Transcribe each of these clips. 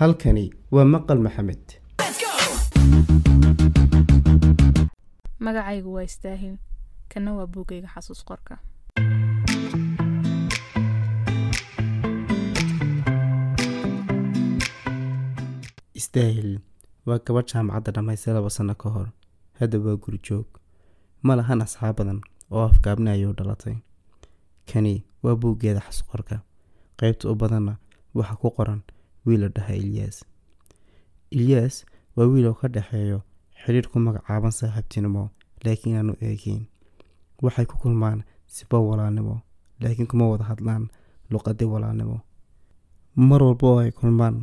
halkani waa maqal maxamed. Magacaygu waa istaahil kana waa buugayga xasuus qorka. Istaahil waa gabadh jaamacadda dhammaystay laba sanno ka hor. Hadda waa guri joog. Ma lahan asxaab badan oo afgaabni ayuu dhalatay. Kani waa buuggeeda xasuusqorka qaybta u badanna waxaa ku qoran wiil la dhaha ilyaas ilyaas waa wiil oo ka dhexeeyo xidhiir ku magacaaban saaxiibtinimo laakiin aanu eegeyn waxay ku kulmaan siba walaalnimo laakiin kuma wada hadlaan luqadi walaalnimo mar walba oo ay kulmaan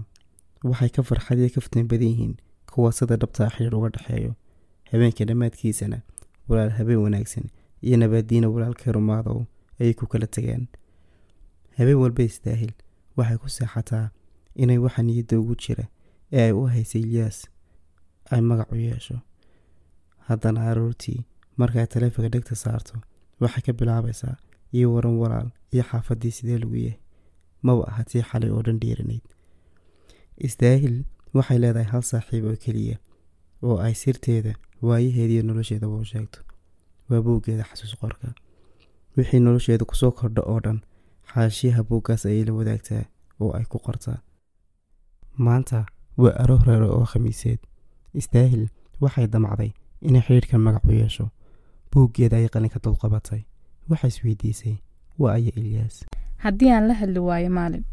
waxay ka farxadiyo kaftan badan yihiin kuwa sida dhabtaa xidhiir uga dhexeeyo habeenka dhammaadkiisana walaal habeen wanaagsan iyo nabaadiina walaalkay rumaadow ayay ku kala tegeen habeen walba istaahil waxay ku seexataa inay waxa niyadda ugu jira ee ay u haysay ilyaas ay magac u yeesho. Haddana aroortii markay taleefanka dhegta saarto waxay ka bilaabaysaa iyo waran walaal iyo xaafaddii sidee lagu yahay maba aha tii xalay oo dhan dhiiranayd istaahil waxay leedahay hal saaxiib oo keliya oo ay sirteeda waayaheeda iyo nolosheedaba u sheegto. Waa buuggeeda xasuus qorka. Wixii nolosheeda ku soo kordha oo dhan xaashiyaha buuggaas ayay la wadaagtaa oo ay ku qortaa maanta waa aro horeero oo khamiiseed. Istaahil waxay damacday inay xidhiidhkan magac u yeesho. Buuggeeda ayay qalinka dulqabatay. Waxay isweydiisay waa aya ilyaas. Haddii aan la hadli waayo maalin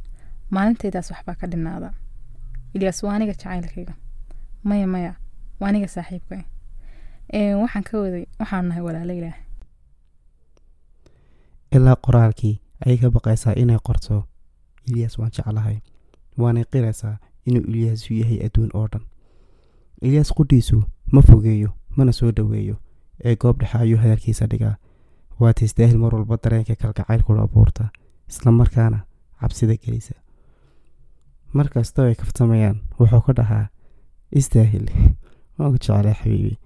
maalintaydaas waxbaa ka dhinaada ilyaas waa aniga jacaylkayga. Maya maya waa aniga saaxiibka waxaan ka waday waxaanu nahay walaalo ilaah. Ilaa qoraalkii ayay ka baqaysaa inay qorto. Ilyaas waan jeclahay. Waanay qiraysaa inuu ilyaasu yahay adduun oo dhan. Ilyaas qudhiisu ma fogeeyo mana soo dhoweeyo ee goob dhexe ayuu hadalkiisa dhigaa. Waata istaahil mar walba dareenka kalgacaylkula abuurta islamarkaana cabsida gelisa. Mar kastoo ay kaftamayaan wuxuu ka dhahaa istaahil waan ku jeclaa xabiibi.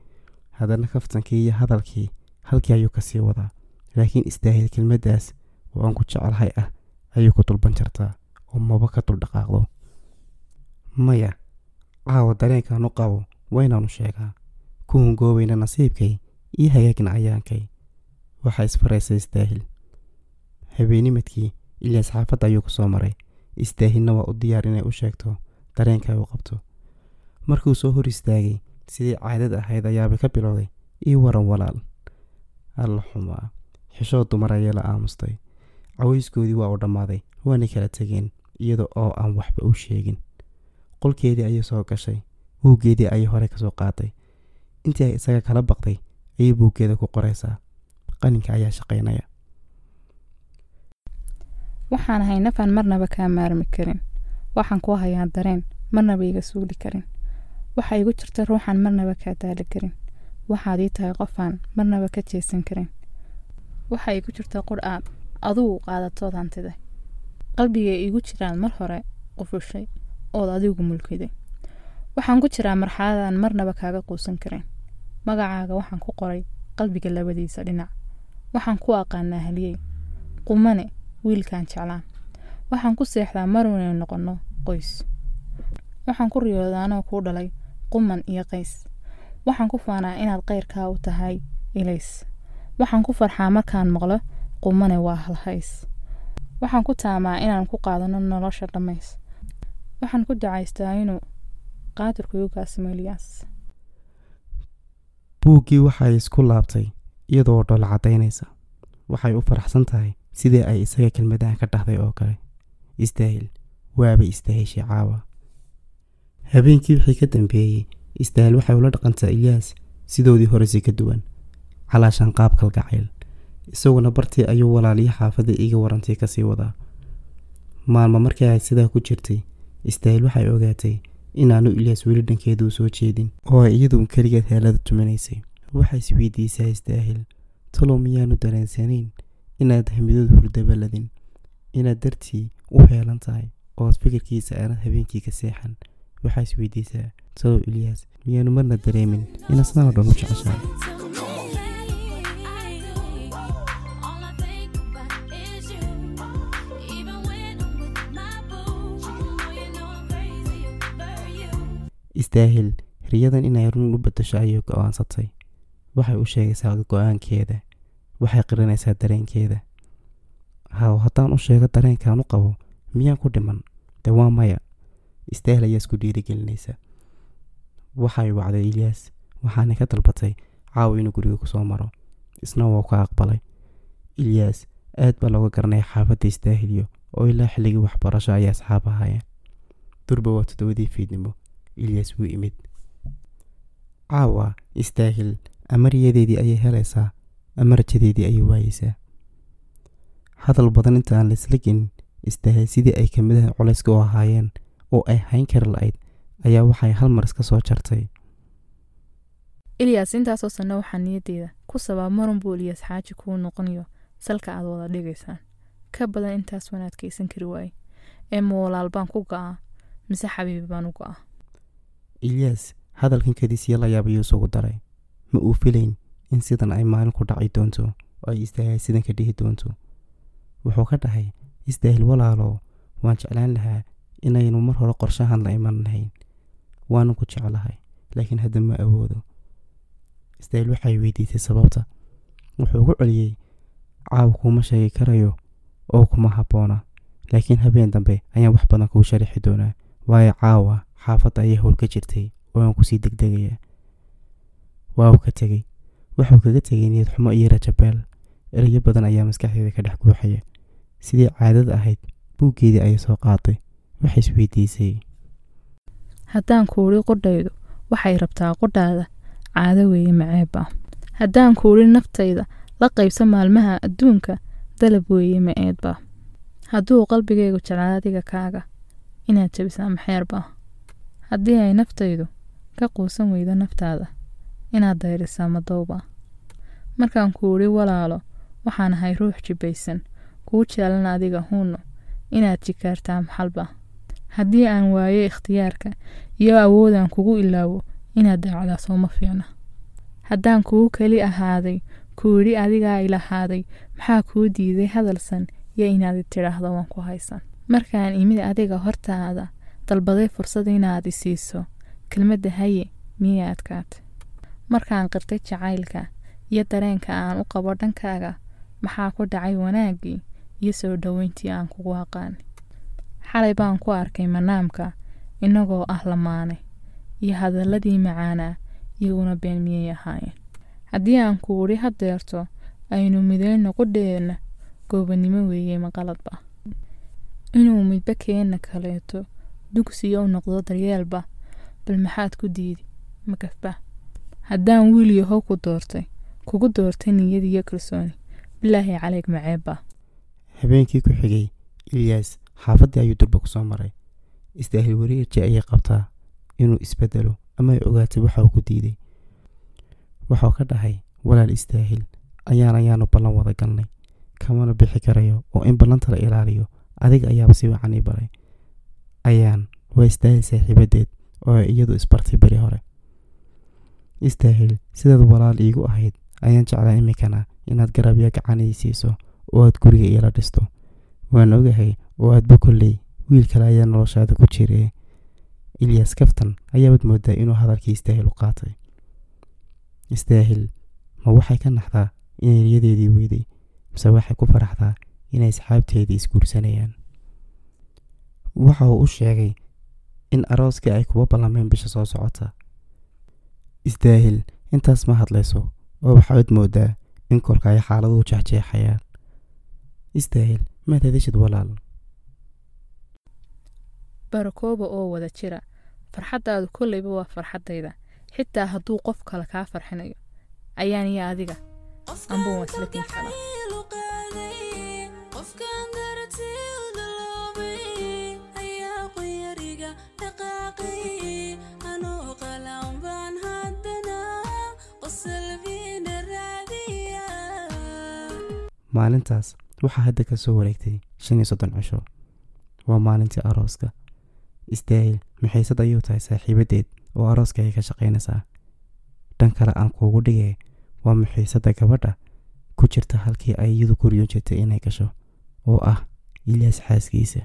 Haddana kaftankii iyo hadalkii halkii ayuu ka sii wadaa laakiin istaahil kelmaddaas waan ku jeclahay ah ayuu ku dulban jartaa oo maba ka dul dhaqaaqdo maya caawa dareenkan u qabo waynaanu sheegaa. Ku hungoobayna nasiibkay iyo hagaagna ayaankay. Waxaa isfaraysa istaahil. Habeenimadkii ilyaas xaafadda ayuu ku soo maray. Istaahilna waa u diyaar inay u sheegto dareenka u qabto. Markuu soo hor istaagay sidii caadad ahayd ayaabay ka bilowday ii waran walaal. Alla xumaa xishoo dumar ayay la aamustay. Cawayskoodii waa u dhammaaday waanay kala tegeen iyada oo aan waxba u sheegin qolkeedii ayay soo gashay buuggeedii ayay hore ka soo qaaday intii ay isaga kala baqday ayay buuggeeda ku qoraysaa. Qaninka ayaa shaqaynaya. Waxaan ahay nafaan marnaba kaa maarmi karin. Waxaan ku hayaa dareen marnaba iga suuli karin. Waxaa igu jirta ruuxaan marnaba kaa daali karin. Waxaad ii tahay qofaan marnaba ka jeesan karin. Waxaa igu jirta qur aad adugu qaadatood hantiday qalbigay igu jiraan mar hore qufushay ood adigu mulkiday. Waxaan ku jiraa marxaladaan marnaba kaaga quusan karin. Magacaaga waxaan ku qoray qalbiga labadiisa dhinac. Waxaan ku aqaanaa haliyey qumane wiilkaan jeclaan. Waxaan ku seexdaa marwanay noqonno qoys. Waxaan ku riyoodaa anoo kuu dhalay quman iyo qays. Waxaan ku faanaa inaad qayrkaa u tahay ilays. Waxaan ku farxaa markaan maqlo qumane waa halhays waxaan ku taamaa inaan ku qaadano nolosha dhammays waxaan ku dacaystaa inuu qaadirku igu gaasimo ilyaas buuggii waxay isku laabtay iyadoo dhoola caddaynaysa waxay u faraxsan tahay sidii ay isaga kelmadahan ka dhahday oo kale. Istaahil waabay istaaheshay caawa habeenkii wixii ka dambeeyey istaahil waxay ula dhaqantaa ilyaas sidoodii horesi ka duwan. Calaashan qaab kalgacayl. Isaguna bartii ayuu walaaliyo xaafadda iga warantay ka sii wadaa. Maalmo markii ay sidaa ku jirtay istaahil waxay ogaatay inaanu ilyaas weli dhankeeduu soo jeedin. Oo ay iyaduun keligeed heelada tumanaysay. Waxay isweydiisaa istaahil talow miyaanu dareensanayn inaad hamidood hurdabaladin inaad dartii u heelan tahay ood fikirkiisa aanad habeenkii ka seexan waxaa isweydiisaa talow ilyaas miyaanu marna dareemin. Inaad sidaan oo dhan u jeceshahay istaahil riyadan inay run u bedasho ayay go'aansatay waxay u sheegaysaa go'aankeeda waxay qirinaysaa dareenkeeda. Haw haddaan u sheego dareenkaan u qabo miyaan ku dhiman? De waa maya. Istaahil ayaa isku dhiirigelinaysa. Waxay wacday ilyaas. Waxaana ka dalbatay caawa inuu guriga ku soo maro. Isna wuu ka aqbalay. Ilyaas aad baa looga garanaya xaafadda istaahiliyo oo ilaa xilligii waxbarasho ayay asxaab ahaayeen. Durba waa toddobadii fiidnimo ilyaas wuu imid. Caawa istaahil amariyadeedii ayay helaysaa. Ama rajadeedii ayay waayeysaa hadal badan inta aan laisla gelin istaahil sidii ay kamidaha culayska u ahaayeen oo ay hayn kari la-ayd ayaa waxay hal mar iska soo jartay. Ilyaas intaasoo sanno waxaa niyaddeeda ku sabaa marun buu ilyaas xaaji kuu noqonayo salka aad wada dhigaysaan. Ka badan intaas waan adkaysan kari waaye. Ee ma walaal baan ku go'aa mise xabiibi baan u go'aa ilyaas hadalkan kadisiya la yaab ayuu isugu daray. Ma uu filayn in sidan ay maalin ku dhaci doonto oo ay istaahil sidan ka dhihi doonto? Wuxuu ka dhahay istaahil walaalo waan jeclaan lahaa inaynu mar hore qorshahan la iman lahayn. Waanu ku jeclahay laakiin hadda ma awoodo. Istaahil waxay weydiisay sababta. Wuxuu ugu celiyey caawa kuuma sheegi karayo oo kuma habboona laakiin habeen dambe ayaan wax badan kuu sharaxi doonaa. Waayo caawa xaafadda ayaa howl ka jirtay oo aan ku sii degdegaya. Waa ka tegey. Wuxuu kaga tegay niyad xumo iyo rajabeel erayo badan ayaa maskaxdeeda ka dhex guuxaya sidii caadada ahayd buuggeedii ayay soo qaaday waxay isweydiisay haddaan kuudhi qudhaydu waxay rabtaa qudhaada caado weeye maceebba haddaan kuudhi naftayda la qaybsa maalmaha adduunka dalab weeye maceedba hadduu qalbigaygu jeclaa adiga kaaga inaad jabisaa maxeerba haddii ay naftaydu ka quusan weydo naftaada inaad dayrisaa madowba markaan kuudhi walaalo waxaan ahay ruux jibbaysan kuu jeclan adiga huunno inaad jikaartaa maxalba. Haddii aan waayo ikhtiyaarka iyo awoodaan kugu ilaawo inaad daacdaa sooma fiicna. Haddaan kugu keli ahaaday kuudhi adigaa ilahaaday maxaa kuu diiday hadalsan iyo inaad tidhaahdo waan ku haysan. Markaan imid adiga hortaada dalbaday fursad inaad isiiso. Kelmadda haye miyay adkaata markaan qirtay jacaylka iyo dareenka aan u qabo dhankaaga maxaa ku dhacay wanaaggii iyo soo dhoweyntii aan kugu aqaanay xalay baan ku arkay manaamka innagoo ah lamaane iyo hadalladii macaanaa iyaguna been miyay ahaayeen. Haddii aan kuudhi hadeerto aynu midayno qudheenna goobannimo weeye maqaladba inuu midba keenna kaleeto dugsiyo u noqdo daryeelba bal maxaad ku diidi? Makafba haddaan wiil yahow ku doortay kugu doortay niyad iyo kalsooni. Bilaahi caleyg maceebba habeenkii ku xigay ilyaas xaafaddii ayuu durba ku soo maray. Istaahil wareerji ayay qabtaa inuu isbedelo ama ay ogaatay waxa uu ku diiday. Waxuu ka dhahay walaal istaahil ayaan ayaanu ballan wada galnay. Kamana bixi karayo oo in ballanta la ilaaliyo adiga ayaaba si wacan ii baray ayaan waa istaahil saaxiibadeed oo iyadu isbartay beri hore. Istaahil sidaad walaal iigu ahayd ayaan jeclaa iminkana inaad garabya gacan ii siiso oo aad guriga iila dhisto. Waan ogahay oo aadba kolley wiil kale ayaa noloshaada ku jiree ilyas kaftan ayaabad moodaa inuu hadalkii istaahil u qaatay. Istaahil ma waxay ka naxdaa inay riyadeedii weyday mise waxay ku faraxdaa inay asxaabteedii isguursanayaan waxa uu u sheegay in arooskii ay kuwa ballameen bisha soo socota. Istaahil intaas ma hadlayso oo waxaad moodaa in kolka ay xaaladuhu jeexjeexayaan. Istaahil maad hadashid walaal. Barakooba oo wada jira. Farxaddaadu kolleyba waa farxaddayda. Xitaa hadduu qof kale kaa farxinayo ayaan iyo adiga amba waan isla karaa maalintaas waxaa hadda ka soo wareegtay shan iyo soddon cisho waa maalintii arooska. Istaahil maxaysad ayuu tahay saaxiibadeed oo arooska ay ka shaqaynaysaa. Dhan kale aan kuugu dhigay waa maxaysadda gabadha ku jirta halkii ay iyadu guryo jirtay inay gasho oo ah ilyaas xaaskiisa